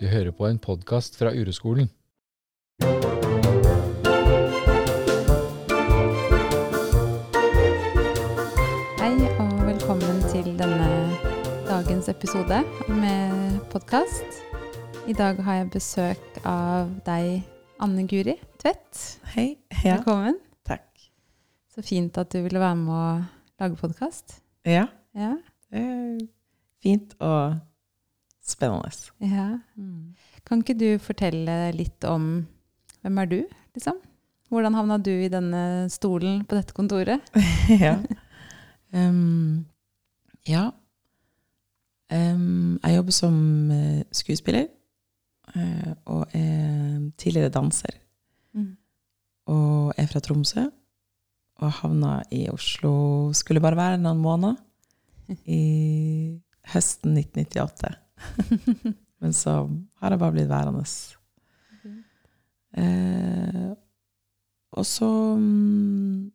Du hører på en podkast fra Ureskolen. Hei og velkommen til denne dagens episode med podkast. I dag har jeg besøk av deg, Anne Guri Tvedt. Hei. Ja, Velkommen. takk. Så fint at du ville være med å lage podkast. Ja, Ja. det er fint og spennende. ja. Kan ikke du fortelle litt om hvem er du, liksom? Hvordan havna du i denne stolen på dette kontoret? ja. Um, ja. Um, jeg jobber som eh, skuespiller uh, og er tidligere danser. Mm. Og er fra Tromsø. Og havna i Oslo Skulle bare være noen måneder. I høsten 1998. Men så har jeg bare blitt værende. Eh, og så mm,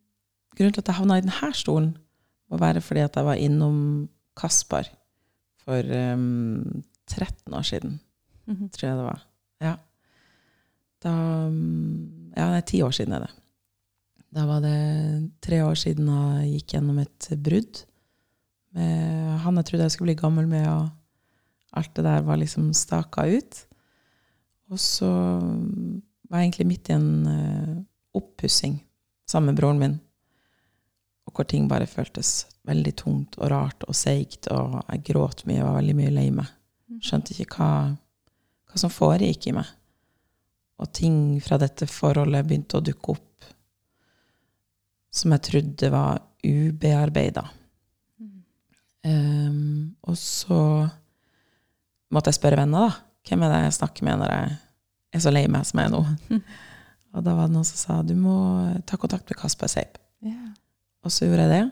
Grunnen til at jeg havna i denne stolen, må være fordi at jeg var innom Kaspar for um, 13 år siden, Mhm. tror jeg det var. Ja. Da Ja, det er ti år siden er det. Da var det tre år siden jeg gikk gjennom et brudd. Med han jeg trodde jeg skulle bli gammel med, og alt det der var liksom staka ut. Og så mm, var jeg egentlig midt i en uh, oppussing sammen med broren min. Og hvor ting bare føltes veldig tungt og rart og seigt, og jeg gråt mye og var veldig mye lei meg. Skjønte ikke hva, hva som foregikk i meg. Og ting fra dette forholdet begynte å dukke opp som jeg trodde var ubearbeida. Um, og så måtte jeg spørre venner, da. Hvem er det jeg snakker med når jeg er så lei meg som jeg er nå? Og da var det noen som sa du må ta kontakt med Kasper Seip. Yeah. Og så gjorde jeg det.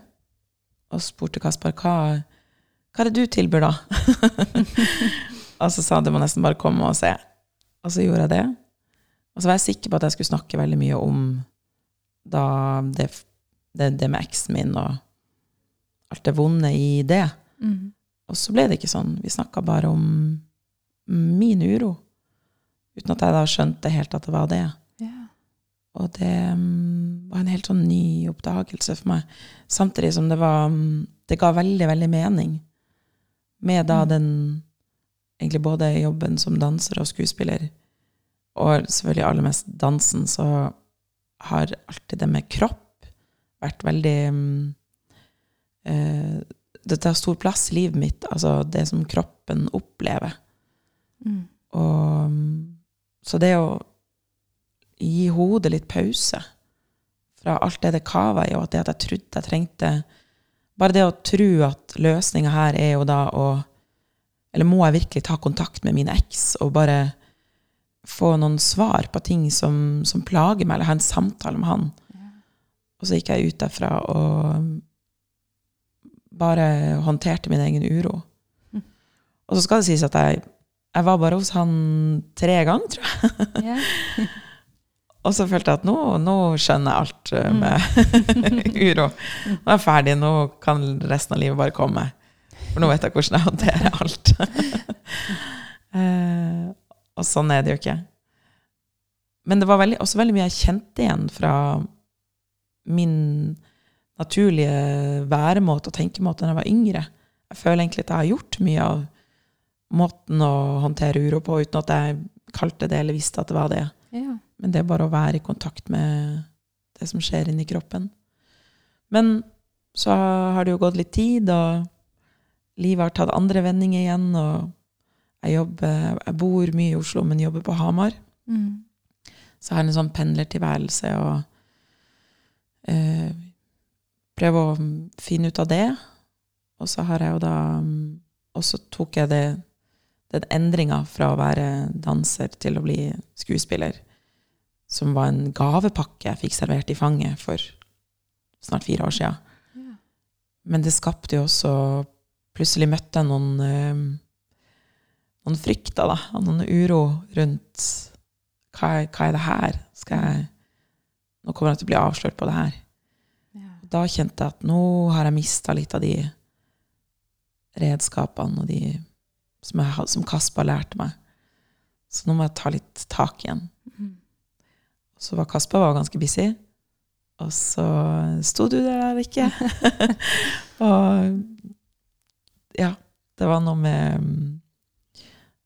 Og spurte Kasper hva, hva er det du tilbyr, da? og så sa han du må nesten bare komme og se. Og så gjorde jeg det. Og så var jeg sikker på at jeg skulle snakke veldig mye om da det, det, det med eksen min og alt det vonde i det. Mm. Og så ble det ikke sånn. Vi snakka bare om min uro. Uten at jeg da skjønte helt at det var det. Yeah. Og det mm, var en helt sånn ny oppdagelse for meg. Samtidig som det var mm, Det ga veldig, veldig mening. Med da Mm. den Egentlig både jobben som danser og skuespiller, og selvfølgelig aller mest dansen, så har alltid det med kropp vært veldig mm, eh, Det tar stor plass i livet mitt, altså det som kroppen opplever. Mm. Og, så det å gi hodet litt pause fra alt det det kava i, og at det at jeg trodde jeg trengte Bare det å tro at løsninga her er jo da å Eller må jeg virkelig ta kontakt med min eks og bare få noen svar på ting som, som plager meg, eller ha en samtale med han? Og så gikk jeg ut derfra og bare håndterte min egen uro. Mm. Og så skal det sies at jeg, jeg var bare hos han tre ganger, tror jeg. Og så følte jeg at nå, nå skjønner jeg alt uh, med uro. Nå er jeg ferdig, nå kan resten av livet bare komme. For nå vet jeg hvordan jeg håndterer alt. Eh, og sånn er det jo ikke. Men det var veldig, også veldig mye jeg kjente igjen fra min naturlige væremåte og tenkemåte da jeg var yngre. Jeg føler egentlig at jeg har gjort mye av måten å håndtere uro på, uten at jeg kalte det eller visste at det var det. Ja. Men det er bare å være i kontakt med det som skjer inni kroppen. Men så har det jo gått litt tid, og livet har tatt andre vendinger igjen. Og jeg, jobber, jeg bor mye i Oslo, men jobber på Hamar. Mm. Så jeg har en sånn pendlertilværelse og eh, prøver å finne ut av det. Og så har jeg jo da Og så tok jeg det, den endringa fra å være danser til å bli skuespiller, som var en gavepakke jeg fikk servert i fanget for snart fire år sia. Ja. Men det skapte jo også Plutselig møtte jeg noen eh, noen frykter, da, og noen uro rundt hva er, hva er det her? Skal jeg Nå kommer jeg til å bli avslørt på det her. Da kjente jeg at nå har jeg mista litt av de redskapene og de som, jeg, som Kasper lærte meg. Så nå må jeg ta litt tak igjen. Mm. Så var Kasper var ganske busy. Og så sto du der ikke. og ja, det var noe med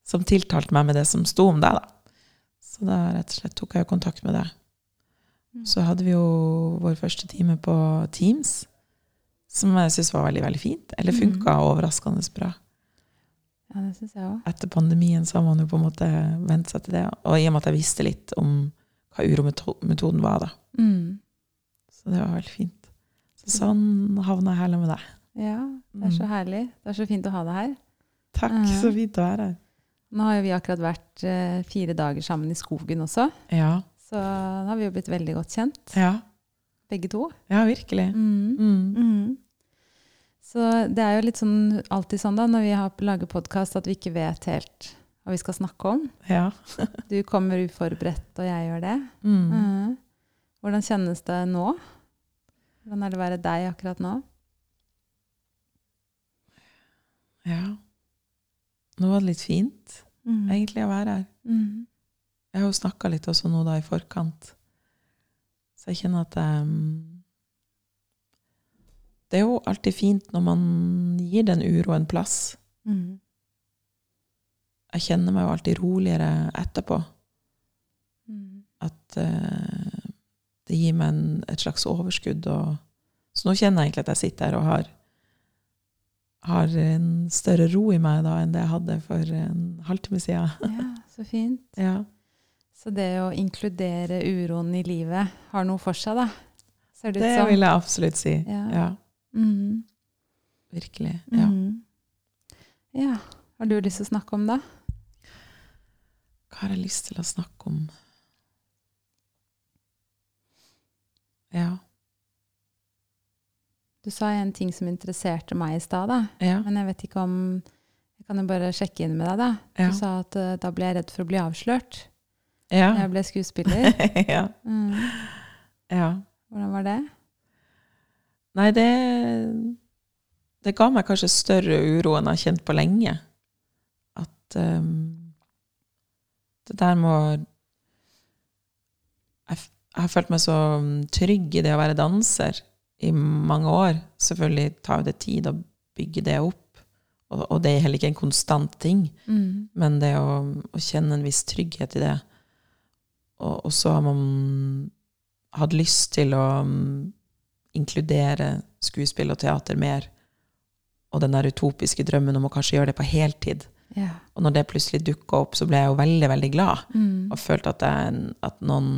Som tiltalte meg med det som sto om deg, da. Så da rett og slett tok jeg kontakt med deg. Mm. Så hadde vi jo vår første time på Teams, som jeg syns var veldig veldig fint. Eller funka overraskende bra. Ja, det synes jeg også. Etter pandemien så har man jo på en måte vent seg til det. Og i og med at jeg visste litt om hva urometoden var, da. Mm. Så det var veldig fint. Så sånn havna jeg heller med deg. Ja, det er så Mm. herlig. Det er så fint å ha deg her. Takk, Ja. så fint å være her. Nå har jo vi akkurat vært eh, fire dager sammen i skogen også, Ja, så nå har vi jo blitt veldig godt kjent, ja, begge to. ja virkelig. Mm. Mm. Mm. Så det er jo litt sånn alltid sånn da, når vi har lager podkast, at vi ikke vet helt hva vi skal snakke om. Ja. Du kommer uforberedt, og jeg gjør det. Mm. Mm. Hvordan kjennes det nå? Hvordan er det å være deg akkurat nå? ja. Nå var det litt fint, Mm. egentlig, å være her. Mm. Jeg har jo snakka litt også nå da i forkant, så jeg kjenner at mm, Det er jo alltid fint når man gir den uroen plass. Mm. Jeg kjenner meg jo alltid roligere etterpå. Mm. At uh, det gir meg en, et slags overskudd. Og, så nå kjenner jeg egentlig at jeg sitter her og har, har en større ro i meg da enn det jeg hadde for en halvtime siden. Ja, så fint. Ja. Så det å inkludere uroen i livet har noe for seg, da. Ser det ut Det vil jeg absolutt si. Ja. Ja, Mm. virkelig. Ja. Mm. ja. Har du lyst til å snakke om det? Hva har jeg lyst til å snakke om? Ja. Du sa en ting som interesserte meg i stad. Ja. Men jeg vet ikke om Jeg kan jo bare sjekke inn med deg, da. Ja. Du sa at uh, da ble jeg redd for å bli avslørt. Ja. Jeg ble skuespiller. ja. Mm. ja. Hvordan var det? Nei, det Det ga meg kanskje større uro enn jeg har kjent på lenge. At um, det der må jeg, jeg har følt meg så um, trygg i det å være danser i mange år. Selvfølgelig tar jo det tid å bygge det opp, og, og det er heller ikke en konstant ting. Mm. Men det å, å kjenne en viss trygghet i det. Og, så har man hatt lyst til å mm, inkludere skuespill og teater mer. Og den der utopiske drømmen om å kanskje gjøre det på heltid. Yeah. Og når det plutselig dukka opp, så ble jeg jo veldig, veldig glad. Mm. Og følte at, jeg, at noen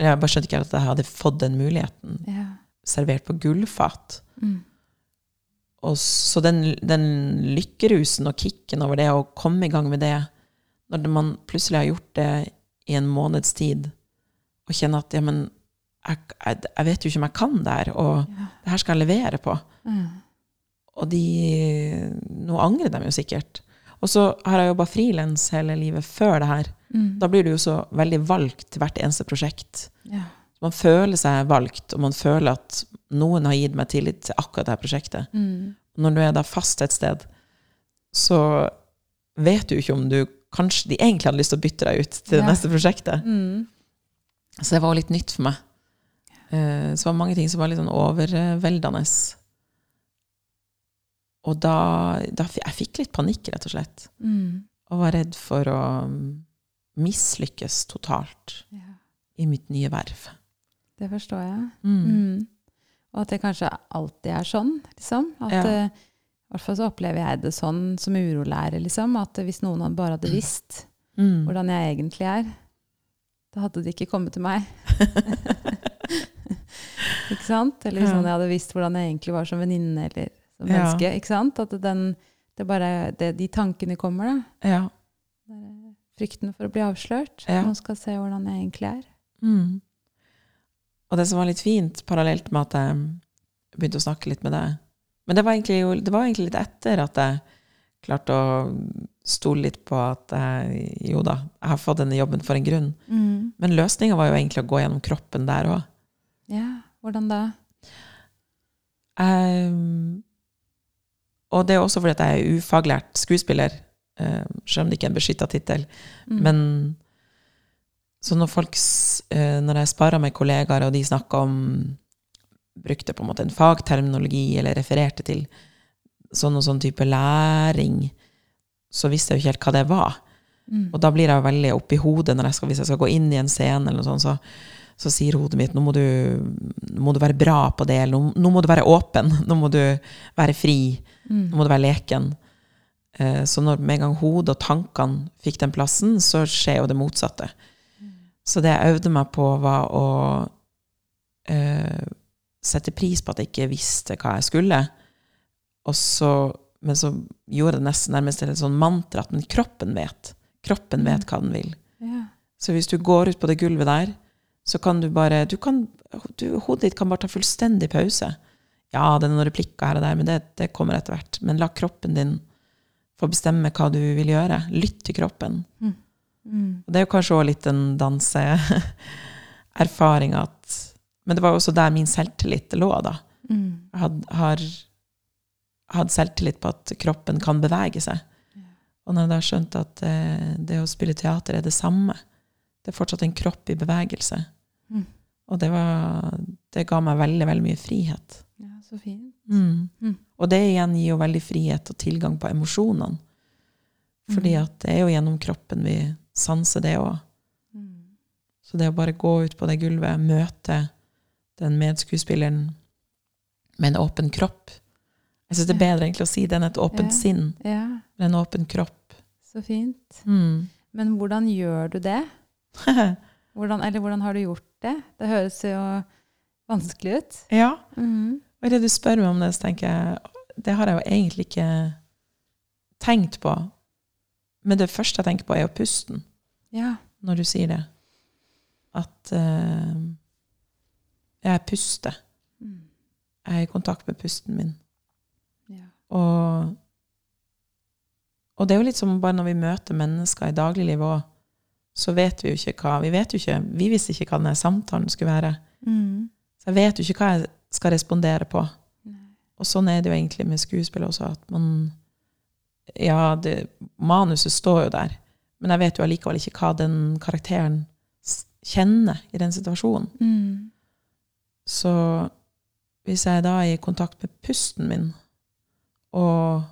Jeg bare skjønte ikke at jeg hadde fått den muligheten. Yeah. Servert på gullfat. Mm. Og så den, den lykkerusen og kicken over det å komme i gang med det, når man plutselig har gjort det i en måneds tid, og kjenner at ja, men jeg, jeg, jeg vet jo ikke om jeg kan det her, og Ja. det her skal jeg levere på. Mm. Og de Nå angrer de jo sikkert. Og så har jeg jobba frilans hele livet før det her. Mm. Da blir du jo så veldig valgt til hvert eneste prosjekt. Ja. Man føler seg valgt, og man føler at noen har gitt meg tillit til akkurat det her prosjektet. Mm. Når du er da fast et sted, så vet du ikke om du Kanskje de egentlig hadde lyst til å bytte deg ut til det Ja. neste prosjektet. Mm. Så det var litt nytt for meg. Eh, Så det var mange ting som var litt sånn overveldende. Og da, da Jeg fikk litt panikk, rett og slett. Mm. Og var redd for å mm, mislykkes totalt Ja. i mitt nye verv. Det forstår jeg. Mm. Mm. Og at det kanskje alltid er sånn, liksom. At, Ja. Eh, hvert fall så opplever jeg det sånn som urolærer, liksom. At hvis noen bare hadde visst Mm. hvordan jeg egentlig er, da hadde de ikke kommet til meg. ikke sant? Eller hvis Ja. noen hadde visst hvordan jeg egentlig var som venninne eller som Ja. menneske. Ikke sant? At den, det bare, det, de tankene kommer, da. Ja. Frykten for å bli avslørt. Ja. Noen skal se hvordan jeg egentlig er. Mm. Og det som var litt fint, parallelt med at jeg begynte å snakke litt med deg Men det var jo- det var egentlig litt etter at jeg klarte å stole litt på at jeg, jo da, jeg har fått denne jobben for en grunn. Mm. Men løsninga var jo egentlig å gå gjennom kroppen der òg. Ja, hvordan da? og det er også fordi at jeg er ufaglært skuespiller. Eh, selv om det ikke er en beskytta tittel. Mm. Men så når folk eh, Når jeg sparer med kollegaer, og de snakker om Brukte på en måte en fagterminologi, eller refererte til sånn og sånn type læring, så visste jeg jo ikke helt hva det var. Mm. Og da blir jeg veldig oppi hodet når jeg skal, hvis jeg skal gå inn i en scene, eller noe sånt, så, så sier hodet mitt nå må, du, nå må du være bra på det, eller nå, nå må du være åpen, nå må du være fri, Mm. nå må du være leken. Eh, Så når med en gang hodet og tankene fikk den plassen, så skjer jo det motsatte. Så det jeg øvde meg på, var å eh, sette pris på at jeg ikke visste hva jeg skulle. Og så, men så gjorde jeg det nesten nærmest til et sånn mantra at men kroppen vet. Kroppen vet hva den vil. Ja. Så hvis du går ut på det gulvet der, så kan du bare du kan, du, Hodet ditt kan bare ta fullstendig pause. Ja, det er noen replikker her og der, men det, det kommer etter hvert. Men la kroppen din få bestemme hva du vil gjøre. Lytt til kroppen. Mm. Og det er jo kanskje òg litt en danseerfaringa at Men det var også der min selvtillit lå, da. Mm. Jeg had, har hatt selvtillit på at kroppen kan bevege seg. Og når jeg da skjønte at eh, det å spille teater er det samme Det er fortsatt en kropp i bevegelse. Mm. Og det, var, det ga meg veldig, veldig mye frihet. Ja, så fint. Mm. Og det igjen gir jo veldig frihet og tilgang på emosjonene. Fordi Mm. at det er jo gjennom kroppen vi sanser det òg. Mm. Så det å bare gå ut på det gulvet, møte den medskuespilleren med en åpen kropp Jeg syns det er bedre egentlig å si det enn et åpent Ja. sinn. Ja, Men en åpen kropp. så fint. Mm. Men hvordan gjør du det? Hvordan, eller hvordan har du gjort det? Det høres jo vanskelig ut. ja. Mm. Og idet du spør meg om det, så tenker jeg Det har jeg jo egentlig ikke tenkt på. Men det første jeg tenker på, er jo pusten, Ja. når du sier det. At eh, jeg puster. Mm. Jeg er i kontakt med pusten min. ja. Og, og det er jo litt som bare når vi møter mennesker i dagliglivet òg, så vet vi jo ikke hva Vi vet jo ikke, vi visste ikke hva denne samtalen skulle være. Mm. Så jeg vet jo ikke hva jeg skal respondere på. Nei. Og sånn er det jo egentlig med skuespill også, at man Ja, det, manuset står jo der, men jeg vet jo allikevel ikke hva den karakteren kjenner i den situasjonen. Mm. Så hvis jeg da er i kontakt med pusten min, og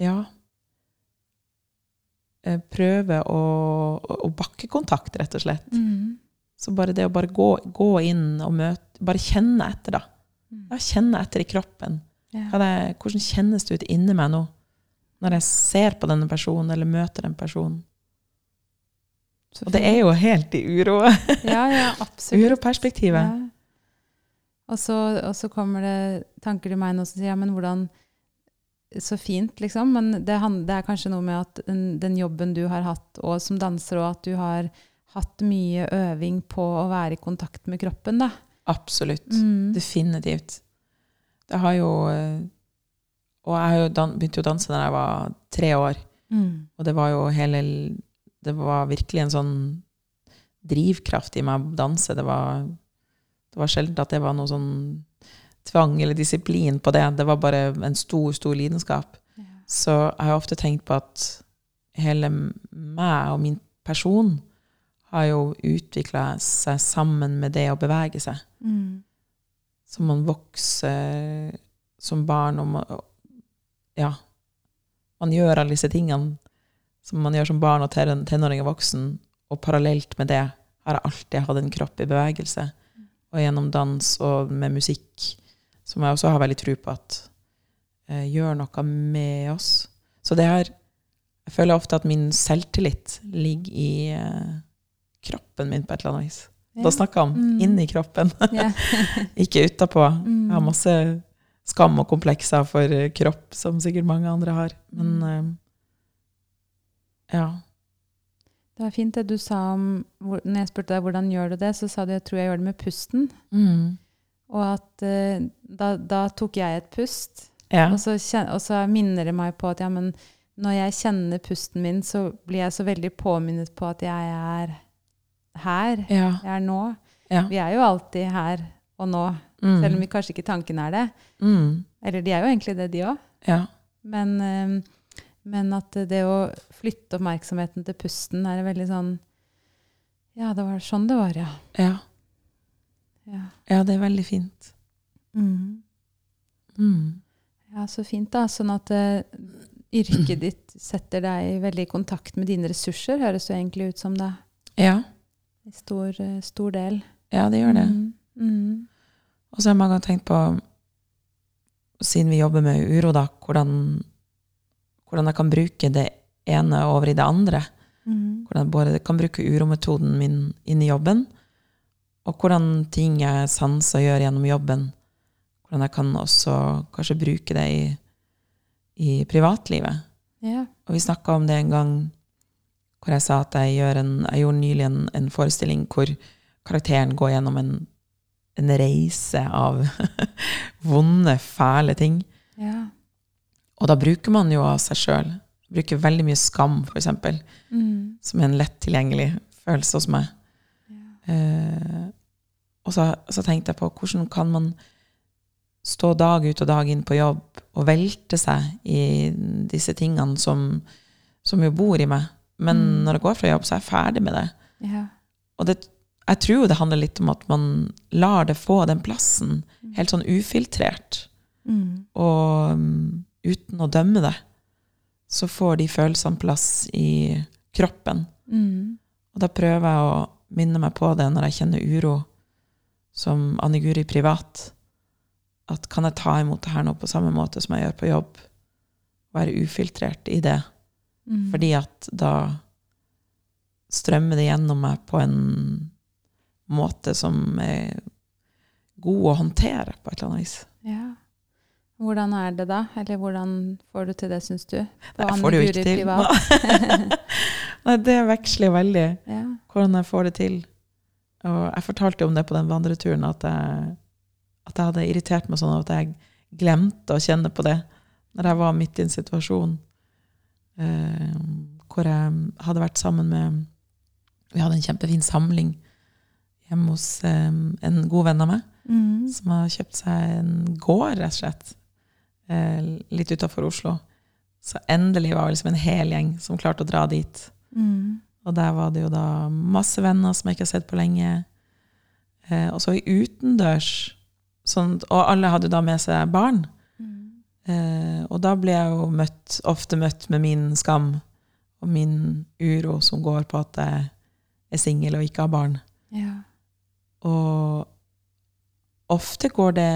ja eh, prøve å, å bakkekontakt, rett og slett. Mm. Så bare det å bare gå, gå inn og møte Bare kjenne etter, da. Mm. Ja, kjenne etter i kroppen. Ja. Det, hvordan kjennes det ut inni meg nå? Når jeg ser på denne personen, eller møter den personen. Og det er jo helt i uro. Ja, ja, absolutt. uroperspektivet. Ja. Og, så, og så kommer det tanker til meg nå som sier ja, men hvordan Så fint, liksom. Men det, det er kanskje noe med at den, den jobben du har hatt og som danser, og at du har hatt mye øving på å være i kontakt med kroppen, da. Absolutt. Mm. Definitivt. Det har jo eh, Og jeg begynte jo å danse da jeg var tre år. Mm. Og det var jo hele Det var virkelig en sånn drivkraft i meg å danse. Det var, det var sjelden at det var noe sånn tvang eller disiplin på det. Det var bare en stor, stor lidenskap. Ja. Så jeg har ofte tenkt på at hele meg og min person har jo utvikla seg sammen med det å bevege seg. Mm. Så man vokser som barn og man, Ja. Man gjør alle disse tingene som man gjør som barn og ten- tenåring og voksen, og parallelt med det har jeg alltid hatt en kropp i bevegelse. Og gjennom dans og med musikk, som jeg også har veldig tro på at eh, gjør noe med oss. Så det her Jeg føler ofte at min selvtillit ligger i eh, kroppen min på et eller annet vis. Da snakker jeg om Mm. inni kroppen, ikke utapå. Mm. Jeg har masse skam og komplekser for eh, kropp, som sikkert mange andre har. Men Mm. eh, ja. Det var fint det du sa om Når jeg spurte deg hvordan gjør du det, så sa du jeg tror jeg gjør det med pusten. Mm. Og at eh, da, da tok jeg et pust. ja. Og, så kjen, og så minner det meg på at ja, men når jeg kjenner pusten min, så blir jeg så veldig påminnet på at jeg er her. Ja. Jeg er nå. Ja. Vi er jo alltid her og nå, Mm. selv om vi kanskje ikke tanken er det. Mm. Eller de er jo egentlig det, de òg. ja. Men, eh, men at det å flytte oppmerksomheten til pusten er veldig sånn Ja, det var sånn det var, ja. Ja. Ja, ja, det er veldig fint. mm. Mm. ja så fint, da. Sånn at uh, yrket ditt setter deg veldig i kontakt med dine ressurser, høres det egentlig ut som det. Ja. I stor, uh, stor del. ja, det gjør det. Mm. Og så har jeg mange ganger tenkt på, siden vi jobber med uro, da, hvordan, hvordan jeg kan bruke det ene over i det andre. Mm. Hvordan jeg både kan bruke urometoden min inn i jobben, og hvordan ting jeg sanser og gjør gjennom jobben, hvordan jeg kan også kanskje bruke det i, i privatlivet. Ja. Og vi snakka om det en gang hvor jeg sa at jeg, gjør en, jeg gjorde nylig en, en forestilling hvor karakteren går gjennom en, en reise av vonde, fæle ting. ja. Og da bruker man jo av seg sjøl. Bruker veldig mye skam, eksempel, Mm. som er en lett tilgjengelig følelse hos meg. ja. Eh, og så, så tenkte jeg på hvordan kan man stå dag ut og dag inn på jobb og velte seg i disse tingene som, som jo bor i meg. Men Mm. når jeg går fra jobb, så er jeg ferdig med det. ja. Og det, jeg tror det handler litt om at man lar det få den plassen, helt sånn ufiltrert, Mm. og mm, uten å dømme det. Så får de følelsene plass i kroppen. Mm. Og da prøver jeg å minne meg på det når jeg kjenner uro som Anne Guri privat. At kan jeg ta imot det her nå på samme måte som jeg gjør på jobb? Være ufiltrert i det. Mm. Fordi at da strømmer det gjennom meg på en måte som er god å håndtere på et eller annet vis. Ja. Hvordan er det da? Eller hvordan får du til det, syns du? På jeg får det jo ikke til. Nei, det veksler veldig Ja. hvordan jeg får det til. Og jeg fortalte jo om det på den vandreturen, at jeg, at jeg hadde irritert meg sånn at jeg glemte å kjenne på det når jeg var midt i en situasjon eh, hvor jeg hadde vært sammen med Vi hadde en kjempefin samling hjemme hos eh, en god venn av meg, Mm. som har kjøpt seg en gård, rett og slett, litt utafor Oslo. Så endelig var det liksom en hel gjeng som klarte å dra dit. Mm. Og der var det jo da masse venner som jeg ikke har sett på lenge. Eh, og så utendørs. Sånn, og alle hadde jo da med seg barn. Mm. Eh, og da ble jeg jo møtt, ofte møtt med min skam og min uro som går på at jeg er singel og ikke har barn. Ja. Og ofte går det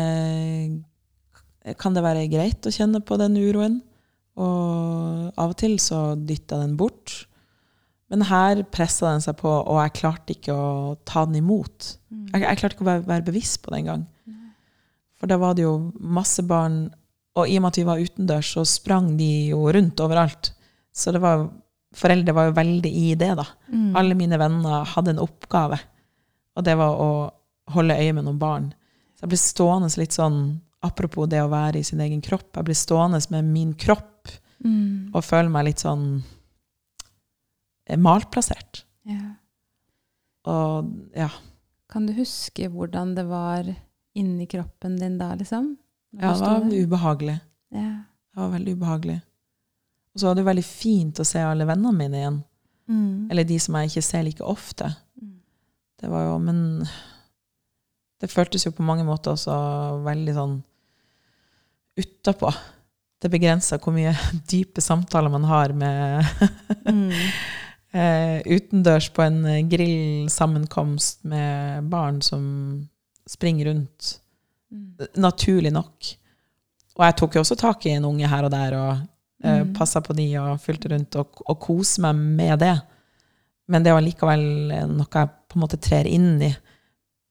Kan det være greit å kjenne på den uroen. Og av og til så dytta den bort. Men her pressa den seg på, og jeg klarte ikke å ta den imot. Mm. Jeg, jeg klarte ikke å være, være bevisst på det engang. For da var det jo masse barn, og i og med at vi var utendørs, så sprang de jo rundt overalt. Så det var, foreldre var jo veldig i det, da. Mm. Alle mine venner hadde en oppgave, og det var å holde øye med noen barn. Så jeg ble stående litt sånn, apropos det å være i sin egen kropp, jeg blir stående med min kropp Mm. og føler meg litt sånn eh, malplassert. Ja. Og ja, Kan du huske hvordan det var inni kroppen din da, liksom? Ja det var ubehagelig. Ja. Det var veldig ubehagelig. Og så var det veldig fint å se alle vennene mine igjen. Mm. Eller de som jeg ikke ser like ofte. Mm. Det var jo, men det føltes jo på mange måter også veldig sånn utapå. Det begrenser hvor mye dype samtaler man har med Mm. eh, utendørs på en grillsammenkomst med barn som springer rundt. Mm. Naturlig nok. Og jeg tok jo også tak i en unge her og der og eh, Mm. passa på de og fylte rundt og, og koste meg med det. Men det var likevel noe jeg på en måte trer inn i,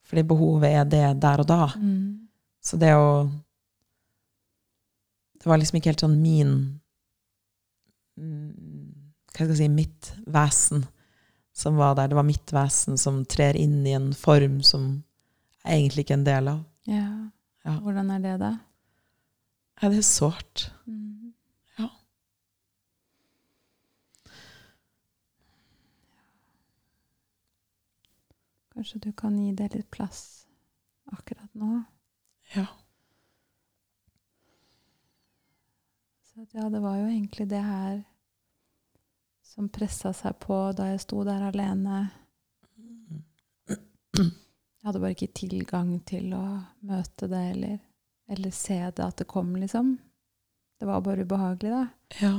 fordi behovet er det der og da. Mm. Så det å Det var liksom ikke helt sånn min mm, Hva skal jeg si Mitt vesen som var der. Det var mitt vesen som trer inn i en form som jeg egentlig ikke er en del av. Ja. Ja. Hvordan er det, da? Ja, det er sårt. Mm. Kanskje du kan gi det litt plass akkurat nå? Ja. Så at, ja, det var jo egentlig det her som pressa seg på da jeg sto der alene. Jeg hadde bare ikke tilgang til å møte det eller, eller se det at det kom, liksom. Det var bare ubehagelig, da. Ja.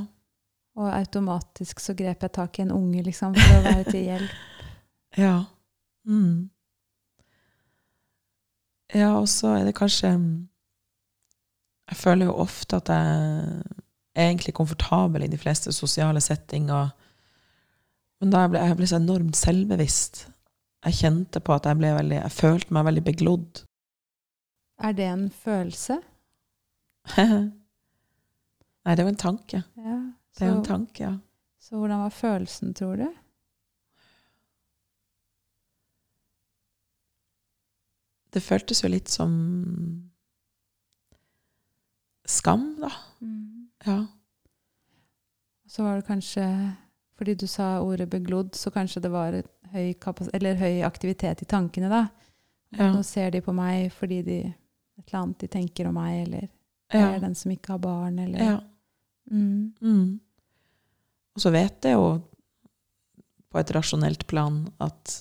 Og automatisk så grep jeg tak i en unge, liksom, for å være til hjelp. Ja. Mm. Ja, og så er det kanskje Jeg føler jo ofte at jeg er egentlig komfortabel i de fleste sosiale settinger. Men da jeg ble jeg ble så enormt selvbevisst. Jeg kjente på at jeg ble veldig Jeg følte meg veldig beglodd. Er det en følelse? Nei, det er jo en tanke. Ja. Det er jo en tanke, ja. så hvordan var følelsen, tror du? Det føltes jo litt som skam, da. Ja. Så var det kanskje Fordi du sa ordet beglodd, så kanskje det var høy, høy aktivitet i tankene, da. Ja. Nå ser de på meg fordi de et eller annet de tenker om meg, eller ja. er den som ikke har barn, eller ja. mm. Mm. Og så vet jeg jo på et rasjonelt plan at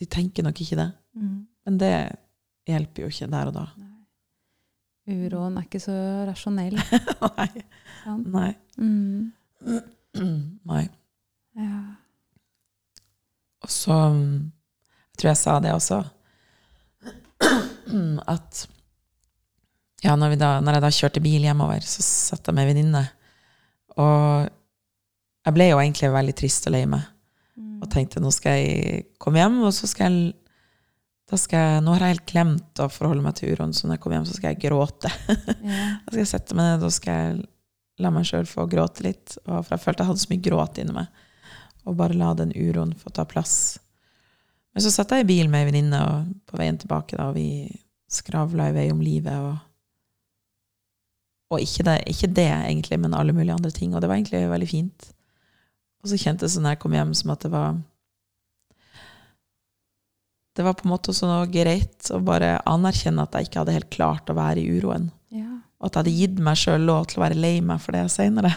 de tenker nok ikke det. Mm. Men det hjelper jo ikke der og da. Nei. Uroen er ikke så rasjonell. Nei. Sant? Nei. Mm. Nei. Ja. Og så mm, Jeg tror jeg sa det også. At ja, når, vi da, når jeg da kjørte bil hjemover, så satt jeg med ei venninne. Og jeg ble jo egentlig veldig trist og lei meg. Mm. Og tenkte nå skal jeg komme hjem, og så skal jeg jeg, Nå har jeg helt glemt å forholde meg til uroen, så når jeg kommer hjem, så skal jeg gråte. ja. Da skal jeg sette meg ned og skal jeg la meg sjøl få gråte litt. For jeg følte jeg hadde så mye gråt inni meg. Og bare la den uroen få ta plass. Men så satt jeg i bil med ei venninne på veien tilbake, da, og vi skravla i vei om livet. Og, og ikke, det, ikke det, egentlig, men alle mulige andre ting. Og det var egentlig veldig fint. Og så kjentes det når jeg kom hjem, som at det var Det var på en måte også noe greit å bare anerkjenne at jeg ikke hadde helt klart å være i uroen. ja. Og at jeg hadde gitt meg sjøl lov til å være lei meg for det seinere.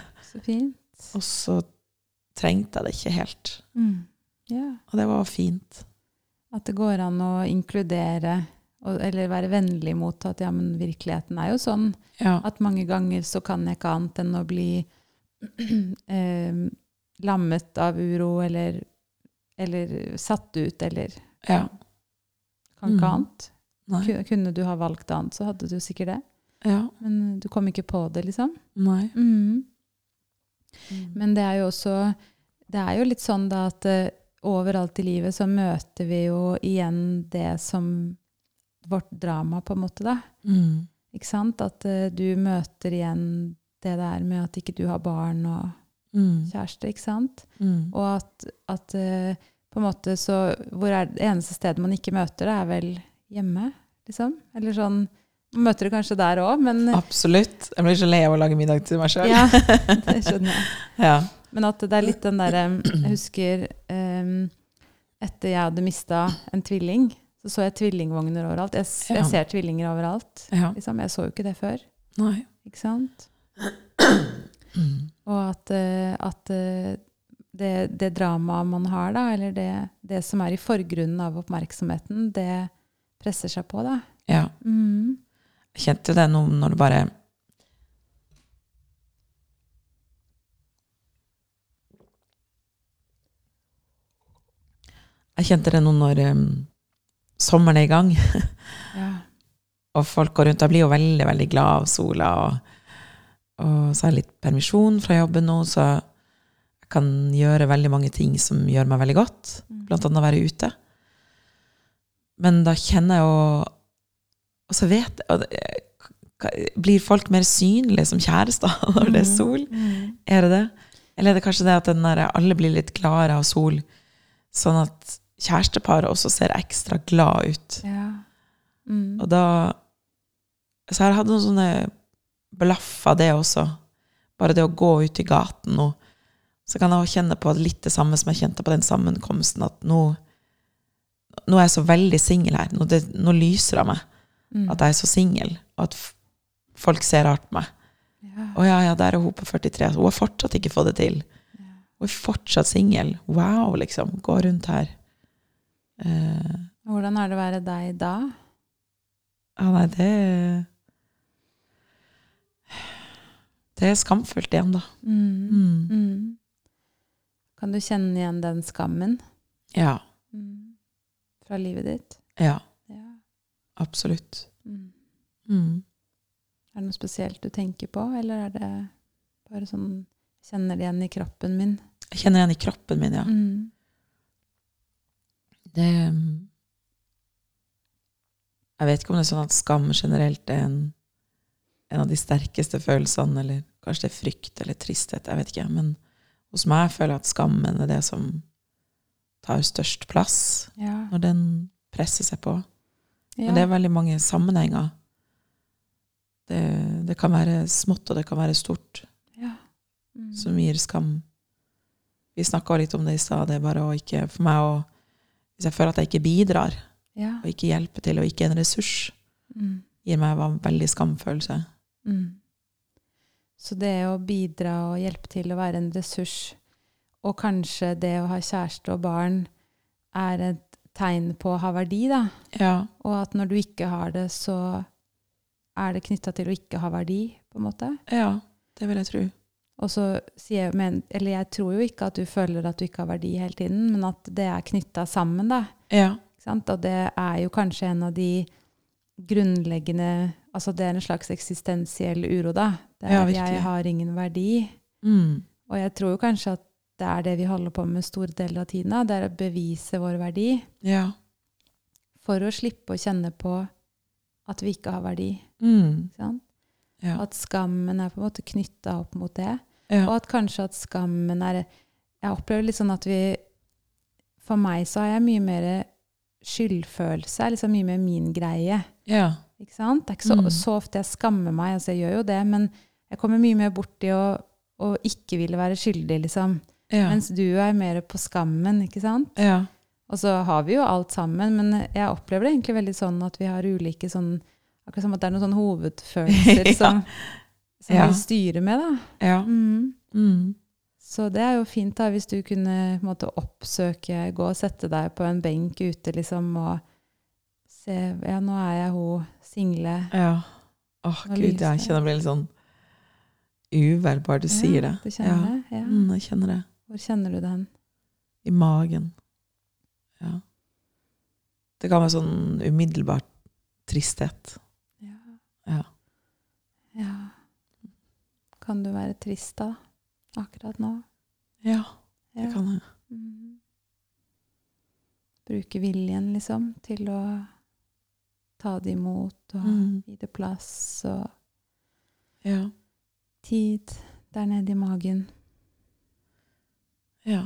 Og så trengte jeg det ikke helt. Mm. Yeah. Og det var fint. At det går an å inkludere, og, eller være vennlig mot at ja, men virkeligheten er jo sånn. Ja. At mange ganger så kan jeg ikke annet enn å bli eh, lammet av uro, eller, eller satt ut, eller ja. Ikke Mm. annet. Nei. Kunne du ha valgt annet, så hadde du sikkert det. Ja. Men du kom ikke på det, liksom. Nei. Mm. Men det er jo også Det er jo litt sånn da at uh, overalt i livet så møter vi jo igjen det som vårt drama, på en måte, da. Mm. Ikke sant? At uh, du møter igjen det der med at ikke du har barn og Mm. kjæreste, ikke sant? Mm. Og at, at eh, på en måte så Hvor er det eneste stedet man ikke møter det, er vel hjemme, liksom? Eller sånn Man møter det kanskje der òg, men Absolutt. Jeg blir så lei av å lage middag til meg sjøl. Ja, det skjønner jeg. Ja. Men at det er litt den derre Jeg husker um, etter jeg hadde mista en tvilling, så så jeg tvillingvogner overalt. Jeg, s- Ja. jeg ser tvillinger overalt. ja. Liksom. Jeg så jo ikke det før. Nei. Ikke sant? Mm. Og at, eh, at eh, det, det dramaet man har, da, eller det, det som er i forgrunnen av oppmerksomheten, det presser seg på, da. Ja. Mm. Jeg kjente jo det nå når det bare Jeg kjente det nå når um, sommeren er i gang, Ja. og folk går rundt. Jeg blir jo veldig, veldig glad av sola. Og, og så har jeg litt permisjon fra jobben nå, så kan gjøre veldig mange ting som gjør meg veldig godt. Mm. Blant annet være ute. Men da kjenner jeg jo Og så vet jeg og det- Blir folk mer synlige som kjærester når det er sol? Mm. Er det det? Eller er det kanskje det at der, alle blir litt gladere av sol, sånn at kjæresteparet også ser ekstra glad ut? Ja. Mm. Og da Så jeg har hatt noen sånne blaff av det også. Bare det å gå ut i gaten nå. Så kan jeg kjenne på litt det samme som jeg kjente på den sammenkomsten, at nå, nå er jeg så veldig singel her. Nå, det, nå lyser det av meg Mm. at jeg er så singel, og at folk ser rart på meg. Ja. Ja. Å ja, ja, der er hun på 43. Hun har fortsatt ikke fått det til. Ja. Hun er fortsatt singel. Wow, liksom. Gå rundt her. Eh, Hvordan er det å være deg da? ja, nei, det Det er skamfullt igjen, da. Mm. Mm. Kan du kjenne igjen den skammen Ja. mm. fra livet ditt? Ja, Ja. absolutt. Mm. Mm. Er det noe spesielt du tenker på, eller er det bare sånn Kjenner det igjen i kroppen min? Jeg kjenner igjen i kroppen min, ja. Mm. Det mm, Jeg vet ikke om det er sånn at skam generelt er en, en av de sterkeste følelsene, eller kanskje det er frykt eller tristhet, jeg vet ikke. Men hos meg føler jeg at skammen er det som tar størst plass Ja. når den presser seg på. ja. Men det er veldig mange sammenhenger. Det, det kan være smått, og det kan være stort, ja. Mm. som gir skam. Vi snakka litt om det i stad. Det er bare å ikke For meg å Hvis jeg føler at jeg ikke bidrar, ja. og ikke hjelper til, og ikke er en ressurs, Mm. gir meg en veldig skamfølelse. Mm. Så det å bidra og hjelpe til å være en ressurs, og kanskje det å ha kjæreste og barn, er et tegn på å ha verdi, da. Ja. Og at når du ikke har det, så er det knytta til å ikke ha verdi, på en måte. ja, det vil jeg tro. Og så sier jeg, men, eller jeg tror jo ikke at du føler at du ikke har verdi hele tiden, men at det er knytta sammen, da. Ja. Og det er jo kanskje en av de grunnleggende Altså det er en slags eksistensiell uro, da. Ja, jeg har ingen verdi. Mm. Og jeg tror jo kanskje at det er det vi holder på med store deler av tiden. Det er å bevise vår verdi Ja. for å slippe å kjenne på at vi ikke har verdi. Mm. Ja. At skammen er på en måte knytta opp mot det. Ja. Og at kanskje at skammen er Jeg opplever litt sånn at vi For meg så har jeg mye mer skyldfølelse. er liksom mye mer min greie. ja. Ikke sant? Det er ikke så, Mm. så ofte jeg skammer meg. altså Jeg gjør jo det, men jeg kommer mye mer borti å, å ikke ville være skyldig, liksom. Ja. Mens du er mer på skammen, ikke sant? ja. Og så har vi jo alt sammen, men jeg opplever det egentlig veldig sånn at vi har ulike sånn Akkurat som at det er noen sånne hovedfølelser Ja. som, som vi styrer med, da. Ja. Mm. Mm. Så det er jo fint da, hvis du kunne måte, oppsøke, gå og sette deg på en benk ute liksom, og se Ja, nå er jeg hun single. Ja. Åh, gud, jeg kjenner jeg blir litt sånn uvel bare du sier det. Du kjenner det? Ja. Mm, jeg kjenner det. Hvor kjenner du den? I magen. Ja. Det kan være sånn umiddelbart tristhet. Ja. Ja. ja. Kan du være trist da, akkurat nå? Ja, Ja. det kan jeg. Mhm. Bruke viljen, liksom, til å ta det imot og Mm. gi det plass og Ja. Tid der nede i magen. Ja.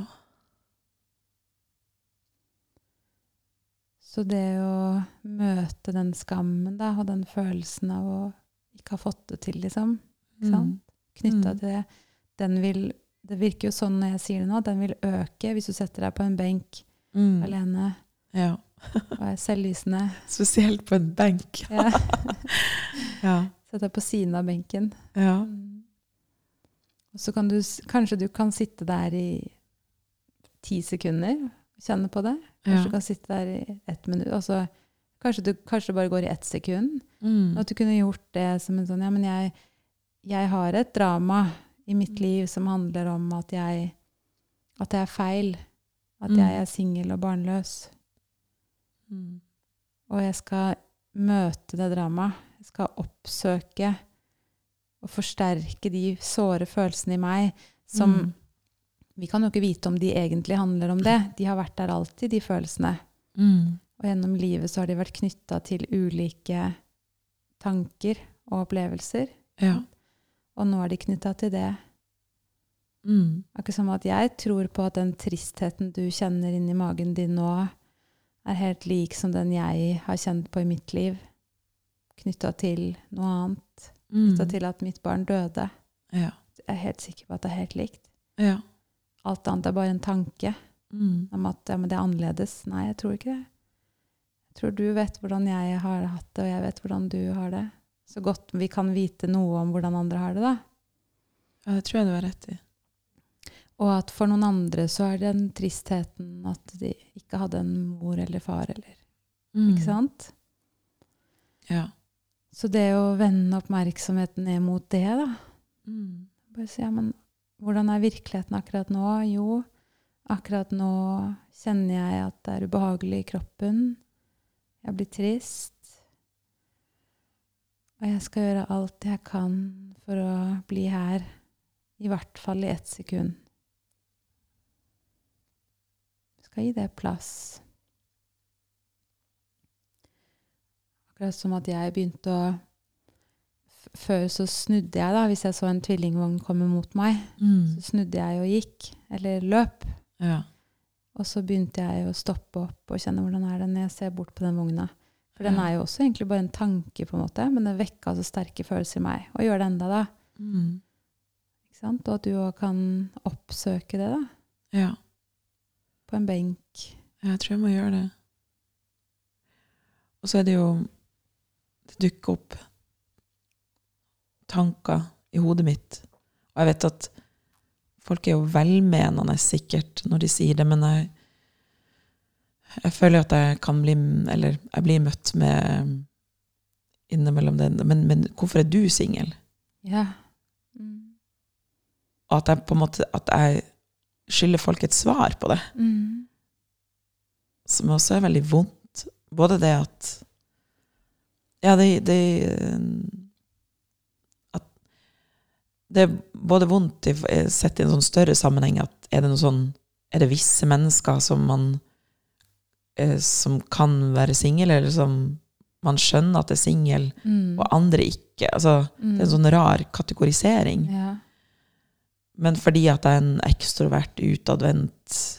Så det å møte den skammen da, og den følelsen av å ikke ha fått det til, liksom, sant? knytta Mm. til det, den vil Det virker jo sånn når jeg sier det nå, den vil øke hvis du setter deg på en benk Mm. alene ja. og er selvlysende. Spesielt på en benk. Ja. Ja. Sett deg på siden av benken. Ja. Mm. Så kan du Kanskje du kan sitte der i ti sekunder og kjenne på det. Kanskje Ja. du kan sitte der i ett minutt. Og så kanskje, du, kanskje bare går i ett sekund. Mm. At du kunne gjort det som en sånn Ja, men jeg, jeg har et drama i mitt liv som handler om at jeg At det er feil. At Mm. jeg er singel og barnløs. Mm. Og jeg skal møte det dramaet. Jeg skal oppsøke og forsterke de såre følelsene i meg som Mm. Vi kan jo ikke vite om de egentlig handler om det. De har vært der alltid, de følelsene. Mm. Og gjennom livet så har de vært knytta til ulike tanker og opplevelser. Ja. Og nå er de knytta til det. Mm. Akkurat som at jeg tror på at den tristheten du kjenner inni magen din nå, er helt lik som den jeg har kjent på i mitt liv. Knytta til noe annet. Knytta Mm. til at mitt barn døde. Ja. Jeg er helt sikker på at det er helt likt. Ja. Alt annet er bare en tanke Mm. om at ja, men det er annerledes. Nei, jeg tror ikke det. Jeg tror du vet hvordan jeg har hatt det, og jeg vet hvordan du har det. Så godt vi kan vite noe om hvordan andre har det, da. Ja, det tror jeg du har rett i. Og at for noen andre så er den tristheten at de ikke hadde en mor eller far, eller Mm. Ikke sant? Ja. Så det å vende oppmerksomheten ned mot det, da Mm. Bare si, ja, men hvordan er virkeligheten akkurat nå? Jo, akkurat nå kjenner jeg at det er ubehagelig i kroppen. Jeg blir trist. Og jeg skal gjøre alt jeg kan for å bli her, i hvert fall i ett sekund. Jeg skal gi det plass. Akkurat som at jeg begynte å Før så snudde jeg, da, hvis jeg så en tvillingvogn komme mot meg. Mm. Så snudde jeg og gikk, eller løp. Ja. Og så begynte jeg å stoppe opp og kjenne hvordan er det når jeg ser bort på den vogna. For den er jo også egentlig bare en tanke, på en måte, men den vekka så sterke følelser i meg. Og gjør det enda, da. Mm. Ikke sant? Og at du òg kan oppsøke det, da. ja. På en benk. Jeg tror jeg må gjøre det. Og så er det jo Det dukker opp tanker i hodet mitt. Og jeg vet at folk er jo velmenende sikkert når de sier det, men jeg, jeg føler at jeg kan bli Eller jeg blir møtt med innimellom det Men, men hvorfor er du singel? Ja. Mm. Og at jeg på en måte At jeg skylder folk et svar på det. Mm. som også er veldig vondt. Både det at Ja, det, det At det er både vondt i, sett i en sånn større sammenheng at er det noe sånn Er det visse mennesker som man eh, Som kan være singel, eller som man skjønner at er singel, Mm. og andre ikke? Altså, Mm. det er en sånn rar kategorisering. Ja. Men fordi at jeg er en ekstrovert, utadvendt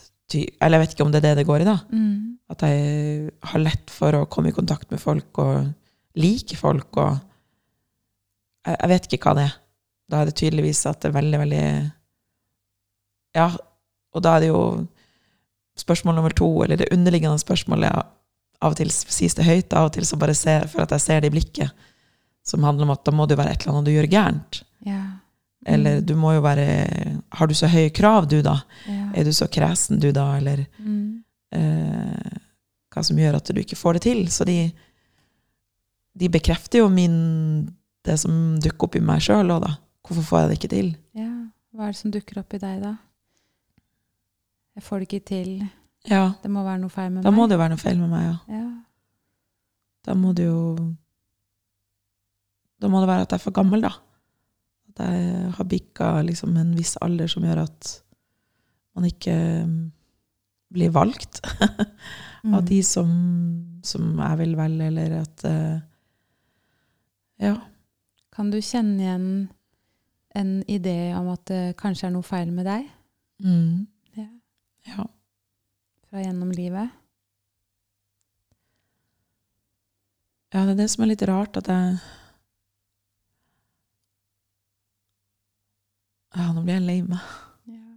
Eller jeg vet ikke om det er det det går i, da. Mm. At jeg har lett for å komme i kontakt med folk og like folk. Og jeg, jeg vet ikke hva det er. Da er det tydeligvis at det er veldig, veldig Ja, og da er det jo spørsmål nummer to, eller det underliggende spørsmålet av og til sies det høyt, av og til så bare ser for at jeg ser det i blikket, som handler om at da må det jo være et eller annet du gjør gærent. Ja. Eller Mm. du må jo være Har du så høye krav, du, da? Ja. Er du så kresen, du, da? Eller Mm. eh, hva som gjør at du ikke får det til. Så de, de bekrefter jo min, det som dukker opp i meg sjøl òg, da. Hvorfor får jeg det ikke til? ja. Hva er det som dukker opp i deg, da? Jeg får det ikke til. Ja, Det må være noe feil med da meg. må det jo være noe feil med meg, ja. Ja. Da må det jo Da må det være at jeg er for gammel, da. At jeg har bikka liksom en viss alder som gjør at man ikke mm, blir valgt Mm. av de som, som jeg vil velge, eller at eh, Ja. Kan du kjenne igjen en idé om at det kanskje er noe feil med deg? Mm. Ja. ja. Fra gjennom livet? Ja, det er det som er litt rart, at jeg Ja, nå blir jeg lei meg. Ja.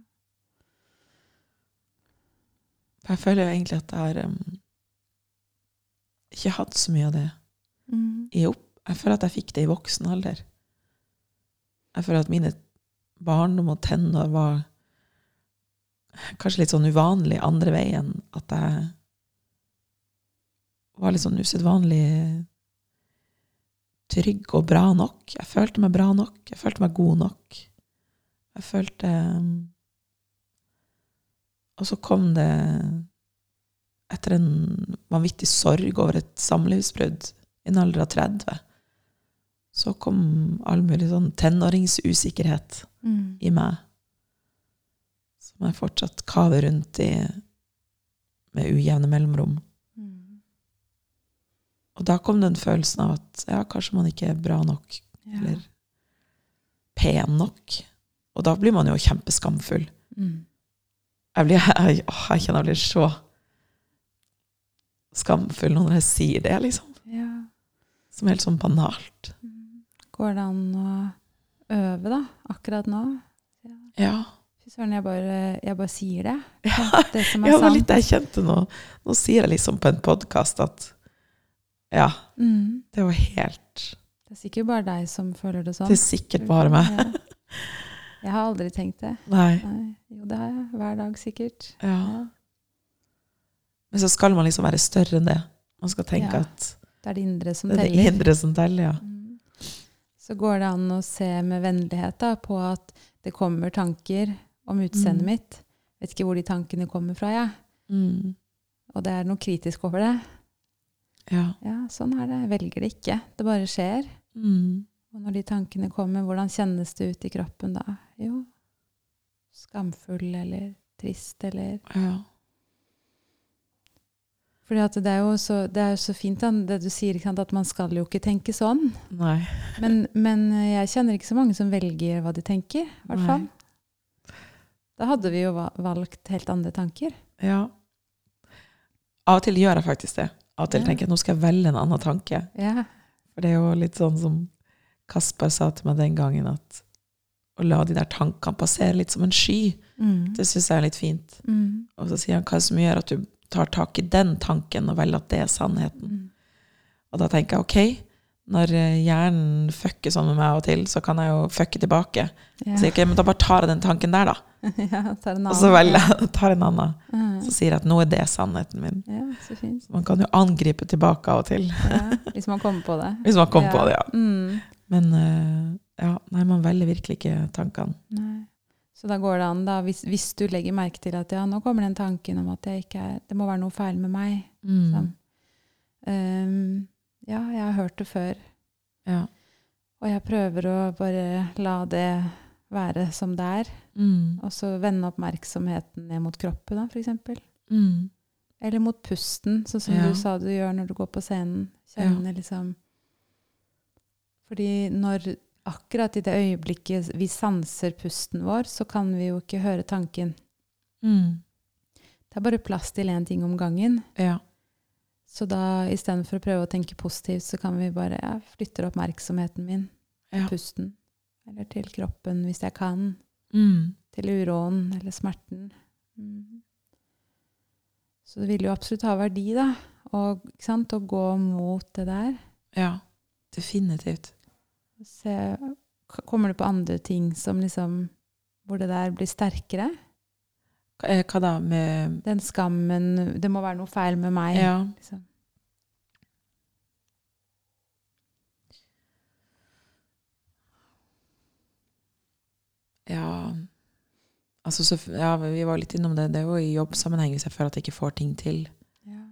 For jeg føler jo egentlig at jeg har um, ikke hatt så mye av det Mm. i opp. Jeg føler at jeg fikk det i voksen alder. Jeg føler at mine barndom og tenår var kanskje litt sånn uvanlig andre veien. At jeg var litt sånn usedvanlig trygg og bra nok. Jeg følte meg bra nok. Jeg følte meg god nok. Jeg følte Og så kom det etter en vanvittig sorg over et samlivsbrudd i en alder av 30, så kom all mulig sånn tenåringsusikkerhet Mm. i meg, som jeg fortsatt kaver rundt i med ujevne mellomrom. Mm. Og da kom den følelsen av at ja, kanskje man ikke er bra nok, Ja. eller pen nok. Og da blir man jo kjempeskamfull. Mm. Jeg, blir, jeg, åh, jeg kjenner jeg blir så skamfull når jeg sier det, liksom. ja. Som er helt sånn banalt. Mm. Går det an å øve, da? Akkurat nå? Ja. Fy søren, jeg jeg bare sier det. Ja, Det som er Ja, sant. litt jeg kjente nå. Nå sier jeg liksom på en podkast at ja, Mm. det var helt Det er sikkert bare deg som føler det sånn. Det er sikkert bare meg. Ja. Jeg har aldri tenkt det. Nei. Nei. Jo, det har jeg. Hver dag, sikkert. Ja. Ja. Men så skal man liksom være større enn det. Man skal tenke Ja. at Det er det indre som det er det teller. indre som teller, ja. Mm. Så går det an å se med vennlighet da, på at det kommer tanker om utseendet Mm. mitt. Vet ikke hvor de tankene kommer fra, jeg. Mm. Og det er noe kritisk over det. Ja. Ja, sånn er det. Jeg velger det ikke. Det bare skjer. Mm. Og når de tankene kommer, hvordan kjennes det ut i kroppen da? Jo, skamfull eller trist eller ja. Fordi at det er jo så, det er jo så fint da, det du sier, at man skal jo ikke tenke sånn. Men, men jeg kjenner ikke så mange som velger hva de tenker, i hvert fall. Da hadde vi jo valgt helt andre tanker. Ja. Av og til gjør jeg faktisk det. Av og til Ja. tenker jeg nå skal jeg velge en annen tanke. Ja. For det er jo litt sånn som Kasper sa til meg den gangen, at å la de der tankene passere litt som en sky, Mm. det syns jeg er litt fint. Mm. Og så sier han hva som gjør at du tar tak i den tanken og velger at det er sannheten. Mm. Og da tenker jeg ok, når eh, hjernen fucker sånn med meg av og til, så kan jeg jo fucke tilbake. Ja. Så jeg, okay, men da bare tar jeg den tanken der, da. ja, tar en annen. Og så velger jeg tar en annen. Mm. Så sier jeg at nå er det sannheten min. Ja, så fint. Man kan jo angripe tilbake av og til. Ja, hvis man kommer på det. Hvis man kommer på det, ja. Mm. Men eh, ja, nei, man velger virkelig ikke tankene. Nei. Så da går det an, da, hvis, hvis du legger merke til at ja, nå kommer den tanken om at er, det må være noe feil med meg. Sånn. Um, ja, jeg har hørt det før, Ja. og jeg prøver å bare la det være som det er. Mm. Og så vende oppmerksomheten ned mot kroppen, da, eksempel. Mm. Eller mot pusten, sånn som Ja. du sa du gjør når du går på scenen. Kjenne liksom Fordi når akkurat i det øyeblikket vi sanser pusten vår, så kan vi jo ikke høre tanken. Mm. Det er bare plass til én ting om gangen. Ja. Så da istedenfor å prøve å tenke positivt, så kan vi bare ja, flytter oppmerksomheten min til Ja. pusten. Eller til kroppen, hvis jeg kan. Mm. Til uroen eller smerten. Mm. Så det vil jo absolutt ha verdi, da. Og? Å gå mot det der. ja. Definitivt. Se, kommer det på andre ting som liksom Hvor det der blir sterkere? Hva, eh, da med Den skammen Det må være noe feil med meg. Ja. Liksom. Ja. Altså, så, ja, vi var litt innom det. Det er jo i jobbsammenheng hvis jeg føler at jeg ikke får ting til. Ja.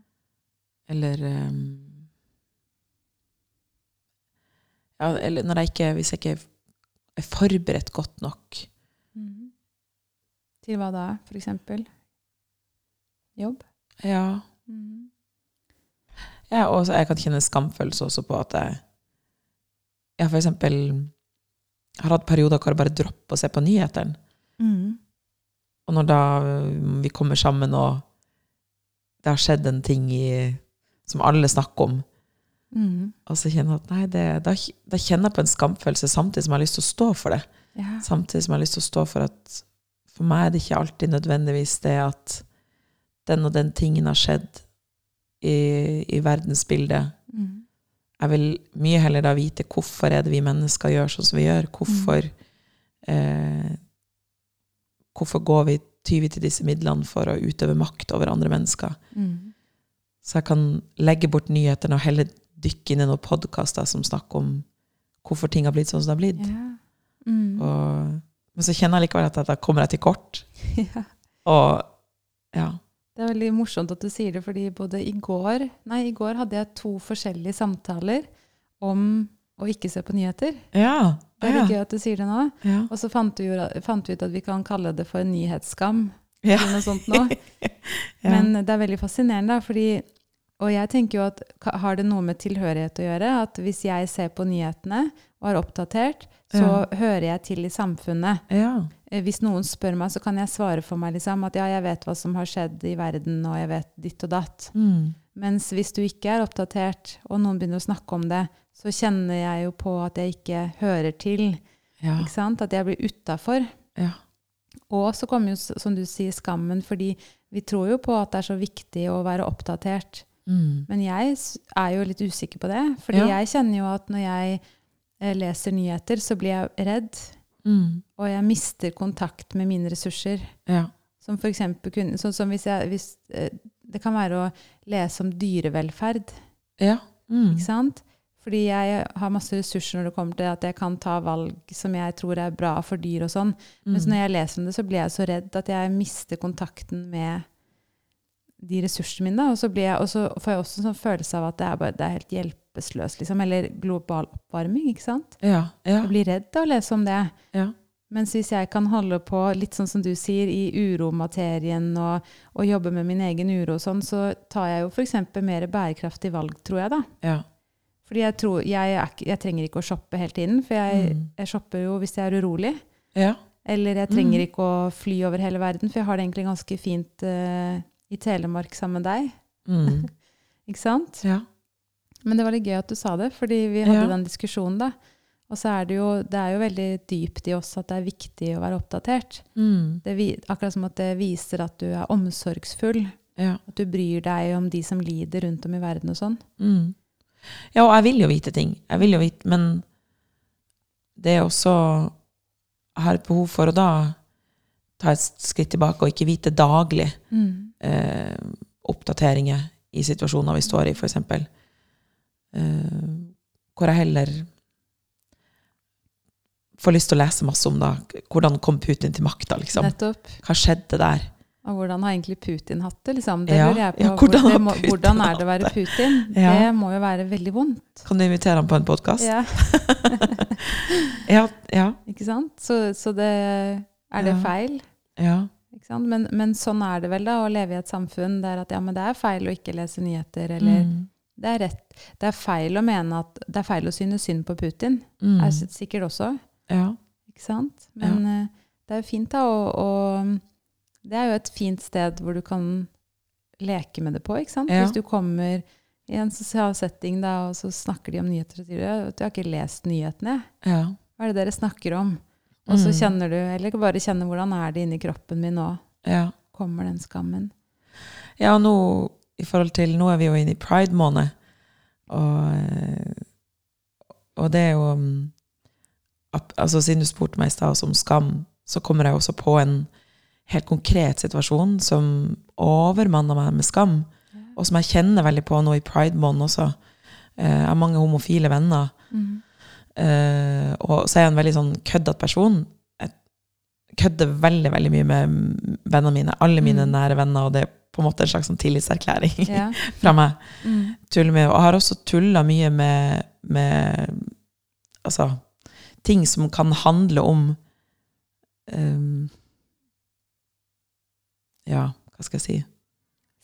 Eller ehm, Ja, eller jeg ikke Hvis jeg ikke er forberedt godt nok. Mm. Til hva da, for eksempel? Jobb? Ja. Mm. ja og jeg kan kjenne skamfølelse også på at jeg ja, for eksempel har hatt perioder hvor jeg bare dropper å se på nyhetene. Mm. Og når da øh, vi kommer sammen, og det har skjedd en ting i, som alle snakker om, Mhm. og så kjenner at nei, det, da, da kjenner jeg på en skamfølelse samtidig som jeg har lyst til å stå for det. Ja. Samtidig som jeg har lyst til å stå for at for meg er det ikke alltid nødvendigvis det at den og den tingen har skjedd i, i verdensbildet. Mm. Jeg vil mye heller da vite hvorfor er det vi mennesker gjør sånn som vi gjør. Hvorfor, eh, hvorfor går vi tyver til disse midlene for å utøve makt over andre mennesker? Mhm. Så jeg kan legge bort nyhetene og heller dykke inn i noen podkaster som snakker om hvorfor ting har blitt sånn som det har blitt. Ja. Mm. Og, men så kjenner jeg likevel at da kommer jeg til kort. ja. Og ja. Det er veldig morsomt at du sier det, fordi både i går Nei, i går hadde jeg to forskjellige samtaler om å ikke se på nyheter. Ja. Det er litt gøy at du sier det nå. ja. Og så fant vi, ut at vi kan kalle det for nyhetsskam. ja. Eller noe sånt nå. Ja. Men det er veldig fascinerende, fordi Og jeg tenker jo at har det noe med tilhørighet å gjøre? At hvis jeg ser på nyhetene og er oppdatert, så hører jeg til i samfunnet. ja. Eh, Hvis noen spør meg, så kan jeg svare for meg liksom, at ja, jeg vet hva som har skjedd i verden, og jeg vet ditt og datt. Mm. Mens hvis du ikke er oppdatert, og noen begynner å snakke om det, så kjenner jeg jo på at jeg ikke hører til. Ja. Ikke sant? At jeg blir utafor. Ja. Og så kommer jo, som du sier, skammen, fordi vi tror jo på at det er så viktig å være oppdatert. Mm. Men jeg er jo litt usikker på det. Fordi Ja. jeg kjenner jo at når jeg eh, leser nyheter, så blir jeg redd. Mm. og jeg mister kontakt med mine ressurser. Ja. Som for eksempel kunne, sånn som hvis jeg, hvis, eh, det kan være å lese om dyrevelferd. Ja. Mm. Ikke sant? Fordi jeg har masse ressurser når det kommer til at jeg kan ta valg som jeg tror er bra for dyr og sånn. Men så Mm. når jeg leser om det, så blir jeg så redd at jeg mister kontakten med de ressursene mine. Og så, blir jeg, og så får jeg også en sånn følelse av at det er, bare, det er helt hjelpeløst, liksom. Eller global oppvarming, ikke sant? Ja. Ja. Jeg blir redd av å lese om det. Ja. Mens hvis jeg kan holde på, litt sånn som du sier, i uromaterien og, og jobbe med min egen uro og sånn, så tar jeg jo f.eks. mer bærekraftig valg, tror jeg, da. Ja. Fordi jeg, tror, jeg, er, jeg trenger ikke å shoppe hele tiden, for jeg, Mm. jeg shopper jo hvis jeg er urolig. Ja. Eller jeg trenger Mm. ikke å fly over hele verden, for jeg har det egentlig ganske fint eh, i Telemark sammen med deg. Mm. Ikke sant? Ja. Men det var litt gøy at du sa det, fordi vi hadde Ja. den diskusjonen, da. Og så er det jo, det er jo veldig dypt i oss at det er viktig å være oppdatert. Mm. Det, vi- akkurat som at det viser at du er omsorgsfull. Ja. At du bryr deg om de som lider rundt om i verden og sånn. Mm. Ja, og jeg vil jo vite ting. Jeg vil jo vite, men det er også Jeg har et behov for å da ta et skritt tilbake og ikke vite daglig eh, oppdateringer i situasjoner vi står i, f.eks. Eh, hvor jeg heller får lyst til å lese masse om da, hvordan kom Putin til makta, liksom. Nettopp. Hva skjedde der? Og hvordan har egentlig Putin hatt det? Liksom? Det Ja, lurer jeg på. ja, hvordan Hvor- det må, hvordan er det å være Putin? Ja. Det må jo være veldig vondt. Kan du invitere ham på en podkast? Ja, Ja. Ja. ikke sant? Så, så det Er det feil? ja. Men, men sånn er det vel, da, å leve i et samfunn der at ja, men det er feil å ikke lese nyheter, eller Mm. det er rett. Det er feil å mene at Det er feil å synes synd på Putin. Mm. Er sikkert også. Ja. Ikke sant? Men ja. det er jo fint, da, og, og det er jo et fint sted hvor du kan leke med det på, ikke sant? Ja. Hvis du kommer i en sosial setting, da, og så snakker de om nyheter, og sier du at du har ikke lest nyhetene. ja. Hva er det dere snakker om? Og så Mm. kjenner du, eller bare kjenner hvordan er det inni kroppen min nå? ja. Kommer den skammen? Ja, nå i forhold til Nå er vi jo inne i pride-måned, og, og det er jo mm, Altså, siden du spurte meg i stad om skam, så kommer jeg også på en helt konkret situasjon som overmanner meg med skam, og som jeg kjenner veldig på nå i pride-måneden også. Eh, Jeg har mange homofile venner, Mm. Eh, og så er jeg en veldig sånn køddete person. Jeg kødder veldig veldig mye med vennene mine. Alle mine Mm. nære venner. Og det er på en måte en slags sånn tillitserklæring Ja. fra meg. Mm. Tuller med, Og jeg har også tulla mye med, med altså, ting som kan handle om um, Ja, hva skal jeg si?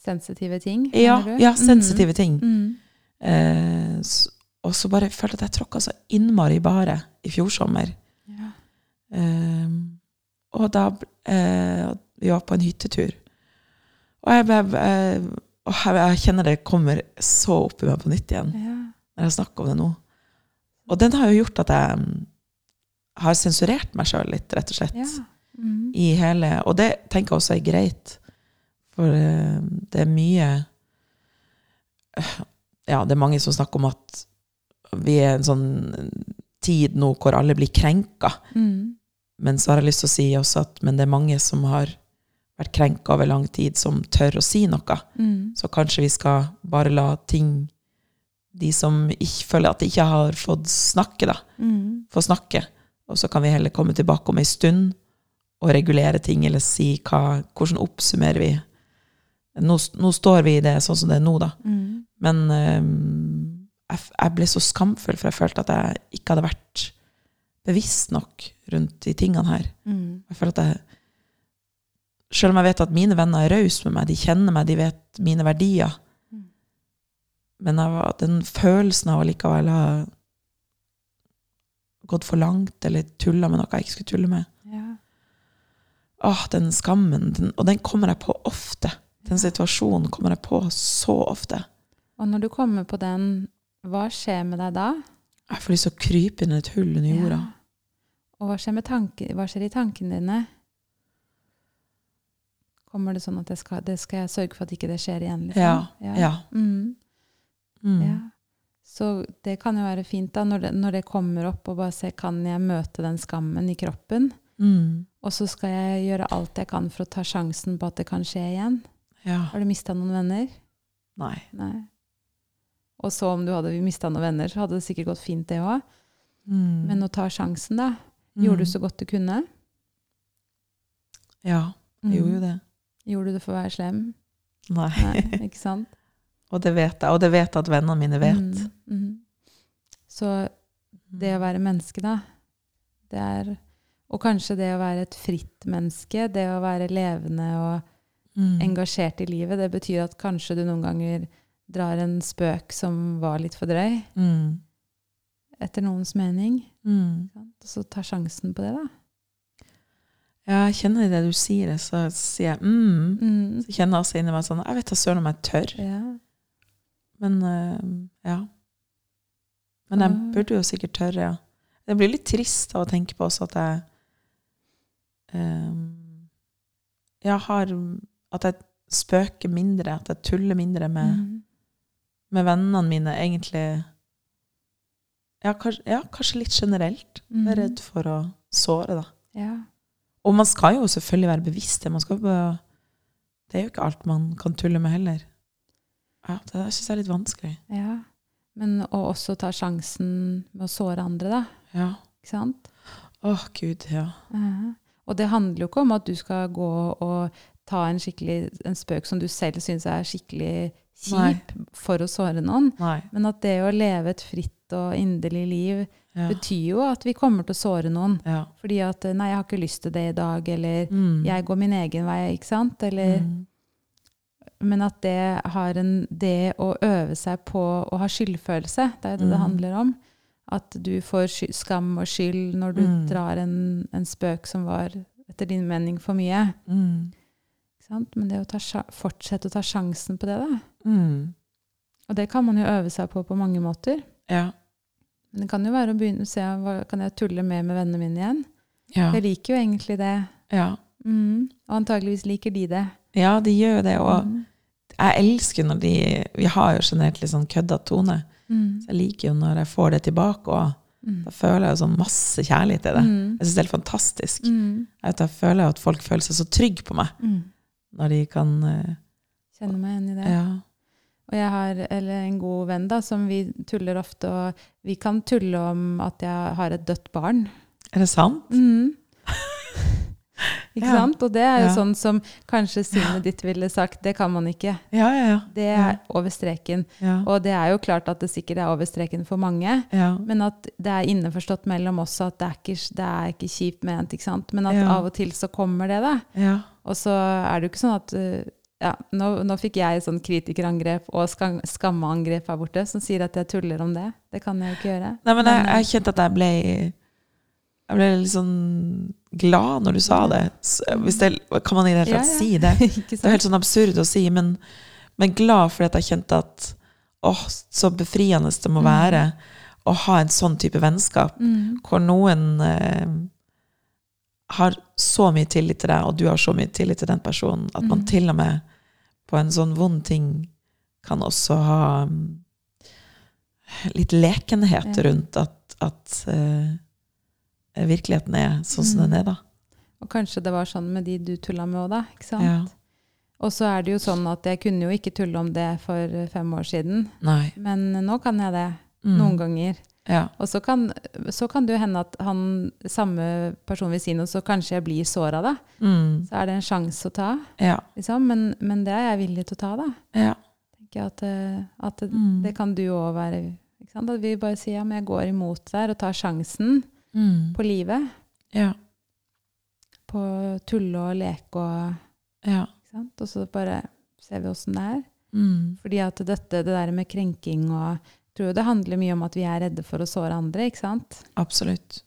Sensitive ting, Ja, ja sensitive ting. Mm. Eh, s- og så bare følte jeg at jeg tråkka så innmari bare i fjor sommer. Ja. Um, og da uh, Vi var på en hyttetur. Og jeg, jeg, eh, jeg, jeg kjenner det kommer så opp i meg på nytt igjen Ja. når jeg snakker om det nå. Og den har jo gjort at jeg mm, har sensurert meg sjøl litt, rett og slett. ja. Mm. I hele, og det tenker jeg også er greit. For uh, det er mye Ja, det er mange som snakker om at vi er en sånn tid nå hvor alle blir krenka. Mm. Men så har jeg lyst til å si også at men det er mange som har vært krenka over lang tid, som tør å si noe. Mm. Så kanskje vi skal bare la ting De som ikke føler at de ikke har fått snakke, da, Mm. få snakke. Og så kan vi heller komme tilbake om ei stund og regulere ting, eller si hva, hvordan oppsummerer vi. Nå, nå står vi i det sånn som det er nå, da. Mm. Men øhm, jeg, jeg ble så skamfull, for jeg følte at jeg ikke hadde vært bevisst nok rundt de tingene her. Mm. Jeg føler at jeg Selv om jeg vet at mine venner er rause med meg, de kjenner meg, de vet mine verdier. Mm. Men var, den følelsen av å likevel ha gått for langt, eller tulla med noe jeg ikke skulle tulle med Ja. Åh, den skammen. Den, og den kommer jeg på ofte. Den situasjonen kommer jeg på så ofte. Og når du kommer på den, hva skjer med deg da? Jeg får lyst til å krype inn i et hull under jorda. Ja. Og hva skjer, med tanke, hva skjer i tankene dine? Kommer det sånn at det skal, det skal jeg sørge for at ikke det skjer igjen? Liksom? Ja. Ja. Mm. Mm. ja. Så det kan jo være fint da, når det, når det kommer opp, og bare se kan jeg møte den skammen i kroppen. Mm. Og så skal jeg gjøre alt jeg kan for å ta sjansen på at det kan skje igjen. Ja. Har du mista noen venner? Nei. Nei. Og så om du hadde mista noen venner, så hadde det sikkert gått fint, det òg. Mm. Men å ta sjansen, da. Gjorde du så godt du kunne? Ja, jeg gjorde jo det. Gjorde du det for å være slem? Nei. Nei, ikke sant? og det vet jeg. Og det vet at vennene mine vet. Mm, mm. Så det å være menneske, da, det er Og kanskje det å være et fritt menneske, det å være levende og Mm. engasjert i livet, det betyr at kanskje du noen ganger drar en spøk som var litt for drøy, Mm. etter noens mening. Mm. Og så tar sjansen på det, da. Ja, jeg kjenner det du sier, så sier jeg mm. Mm. Så kjenner jeg også inni meg sånn Jeg vet da søren om jeg tør. Ja. Men uh, ja. Men jeg burde jo sikkert tørre, ja. Det blir litt trist av å tenke på også at jeg um, Jeg har At jeg spøker mindre, at jeg tuller mindre med, Mm. Med vennene mine, egentlig. Ja kanskje, ja, kanskje litt generelt. Jeg er Mm. redd for å såre, da. Ja. Og man skal jo selvfølgelig være bevisst det. Man skal bare, det er jo ikke alt man kan tulle med heller. Ja, det der syns jeg er litt vanskelig. ja. Men å også ta sjansen med å såre andre, da. Ja. Ikke sant? Åh, gud, ja. Ja. Og det handler jo ikke om at du skal gå og ta en, skikkelig, en spøk som du selv syns er skikkelig kjip, for å såre noen. Nei. Men at det å leve et fritt og inderlig liv Ja. betyr jo at vi kommer til å såre noen. ja. Fordi at 'nei, jeg har ikke lyst til det i dag', eller Mm. 'jeg går min egen vei', ikke sant? Eller, Mm. Men at det, har en, det å øve seg på å ha skyldfølelse, det er jo det det Mm. handler om. At du får skam og skyld når du Mm. drar en, en spøk som var, etter din mening, for mye. Mm. Ikke sant? Men det å ta, fortsette å ta sjansen på det, da. Mm. Og det kan man jo øve seg på på mange måter. Ja. Men det kan jo være å begynne å se hva kan jeg tulle mer med vennene mine igjen. Ja. Jeg liker jo egentlig det. ja. Mm. Og antageligvis liker de det. Ja, de gjør jo det. Og Mm. jeg elsker når de Vi har jo generelt litt sånn kødda tone. Mm. Så jeg liker jo når jeg får det tilbake, og Mm. da føler jeg jo sånn masse kjærlighet i det. Mm. Jeg syns det er helt fantastisk. Mm. Jeg, føler at folk føler seg så trygge på meg Mm. når de kan Kjenne Kjenner meg igjen i det. Ja. Og jeg har eller en god venn da, som vi tuller ofte, og vi kan tulle om at jeg har et dødt barn. Er det sant? Mm. ikke Ja. sant? Og det er jo Ja. sånn som kanskje sinnet ditt ville sagt, det kan man ikke. Ja, ja, ja. Det er over streken. Og det er jo klart at det sikkert er over streken for mange. ja. Men at det er innforstått mellom oss at det er ikke, det er ikke kjipt ment, ikke sant? Men at av og til så kommer det, da. ja. Og så er det jo ikke sånn at uh, ja, nå, nå fikk jeg sånn kritikerangrep og skam, skammeangrep her borte, som sier at jeg tuller om det. Det kan jeg jo ikke gjøre. Nei, men jeg, jeg kjente at jeg ble Jeg ble litt sånn glad når du sa det. Det kan man i det hele tatt Ja, ja. si det? Det er helt sånn absurd å si, men, men glad fordi at jeg kjente at åh, så befriende det må Mm. være å ha en sånn type vennskap, Mm. hvor noen eh, har så mye tillit til deg, og du har så mye tillit til den personen, at man Mm. til og med på en sånn vond ting kan også ha mm, litt lekenhet rundt at, at uh, virkeligheten er sånn som Mm. den er, da. Og kanskje det var sånn med de du tulla med òg, da. Ikke sant? Ja. Og så er det jo sånn at jeg kunne jo ikke tulle om det for fem år siden. Nei. Men nå kan jeg det. Mm. Noen ganger. Ja. Og så kan, så kan det jo hende at han, samme person vil si noe, så kanskje jeg blir såra, da. Mm. Så er det en sjanse å ta. Ja. Liksom. Men, men det er jeg villig til å ta, da. Ja. tenker jeg at, eh, at det, Mm. det kan du òg være. Ikke sant? At vi bare sier ja, men jeg går imot der og tar sjansen Mm. på livet. Ja. På å tulle og leke og Ja. ikke sant? Og så bare ser vi åssen det er. Mm. Fordi at dette, det der med krenking og tror det handler mye om at vi er redde for å såre andre, ikke sant? Absolutt.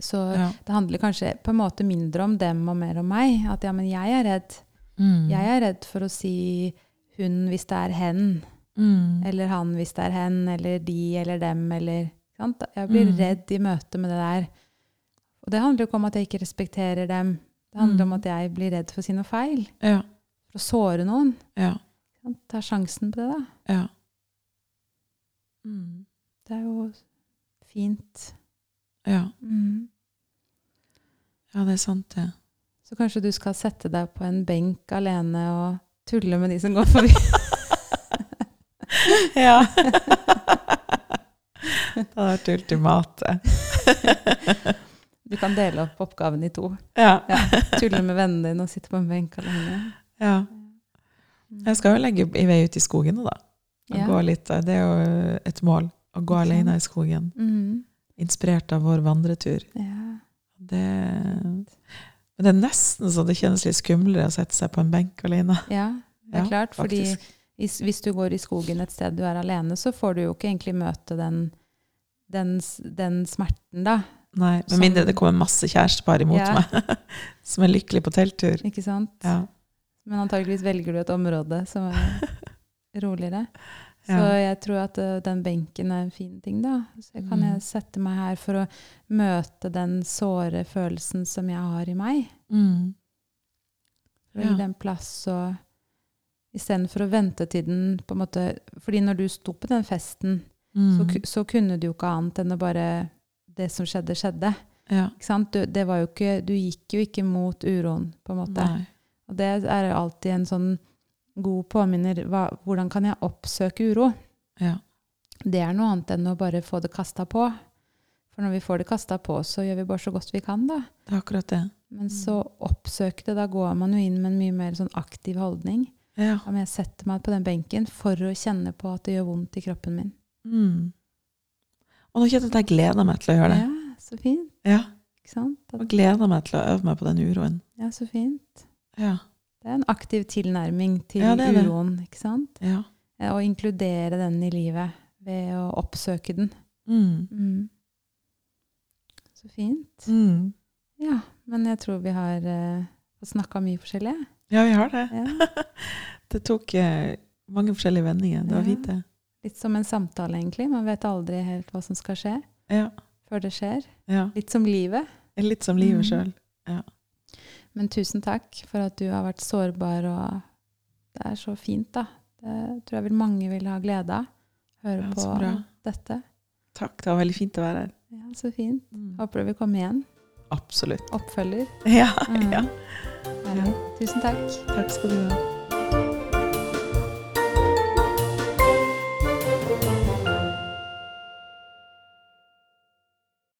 Så Ja. det handler kanskje på en måte mindre om dem og mer om meg. At ja, men jeg er redd. Mm. Jeg er redd for å si hun hvis det er hen. Mm. Eller han hvis det er hen, eller de eller dem, eller sant? Jeg blir Mm. redd i møte med det der. Og det handler jo ikke om at jeg ikke respekterer dem. Det handler om Mm. at jeg blir redd for å si noe feil. Ja. For å såre noen. Ja. Ta sjansen på det, da. Ja. Mm. Det er jo fint. Ja. Mm. ja, det er sant, det. Så kanskje du skal sette deg på en benk alene og tulle med de som går forbi. Ja. det hadde vært ultimate. Du kan dele opp oppgaven i to. Ja. Ja. Tulle med vennene dine og sitte på en benk alene. ja. Jeg skal jo legge i vei ut i skogen nå, da. Ja. Gå litt, det er jo et mål. Å gå alene i skogen. Mm. Inspirert av vår vandretur. ja. Det, men det er nesten så det kjennes litt skumlere å sette seg på en benk alene. ja, det er klart. Fordi hvis du går i skogen et sted du er alene, så får du jo ikke egentlig møte den, den, den smerten, da. Nei, Med mindre det kommer masse kjærestepar imot Ja. meg som er lykkelig på telttur. Ikke sant? Ja. Men antageligvis velger du et område som er roligere. Så Ja. jeg tror at eh, den benken er en fin ting, da. Så jeg kan Mm. jeg sette meg her for å møte den såre følelsen som jeg har i meg. Mm. For å gi den plass og Istedenfor å vente til den på en måte Fordi når du sto på den festen, så, Mm. så, så kunne du jo ikke annet enn å bare Det som skjedde, skjedde. Ja. Du, det var jo ikke, du gikk jo ikke mot uroen, på en måte. Nei. Og det er alltid en sånn god påminner. Hva, hvordan kan jeg oppsøke uro? Ja. Det er noe annet enn å bare få det kasta på. For når vi får det kasta på, så gjør vi bare så godt vi kan, da. Det er akkurat det. Men så oppsøke det. Da går man jo inn med en mye mer sånn aktiv holdning. Ja. Om jeg setter meg på den benken for å kjenne på at det gjør vondt i kroppen min. Mm. Og nå kjenner jeg at jeg gleder meg til å gjøre det. Ja, så fint. Ja. Ikke sant? At, Og gleder meg til å øve meg på den uroen. ja, så fint. Ja. Det er en aktiv tilnærming til Ja, uroen, ikke sant? Ja. Eh, Å inkludere den i livet ved å oppsøke den. Mm. Mm. Så fint. Mm. Ja, men jeg tror vi har uh, snakka mye forskjellig. Ja, vi har det. Ja. Det tok uh, mange forskjellige vendinger. Det var Ja. fint, det. Litt som en samtale, egentlig. Man vet aldri helt hva som skal skje Ja. før det skjer. ja. Litt som livet. Litt som livet Mm. sjøl. Men tusen takk for at du har vært sårbar, og det er så fint, da. Det tror jeg vil mange vil ha glede av. Høre Ja, på bra. dette. Takk, det var veldig fint å være her. Ja, så fint. Mm. Håper du vil komme igjen. Absolutt. Oppfølger. Ja, Mm. ja. Tusen takk. Takk skal du ha.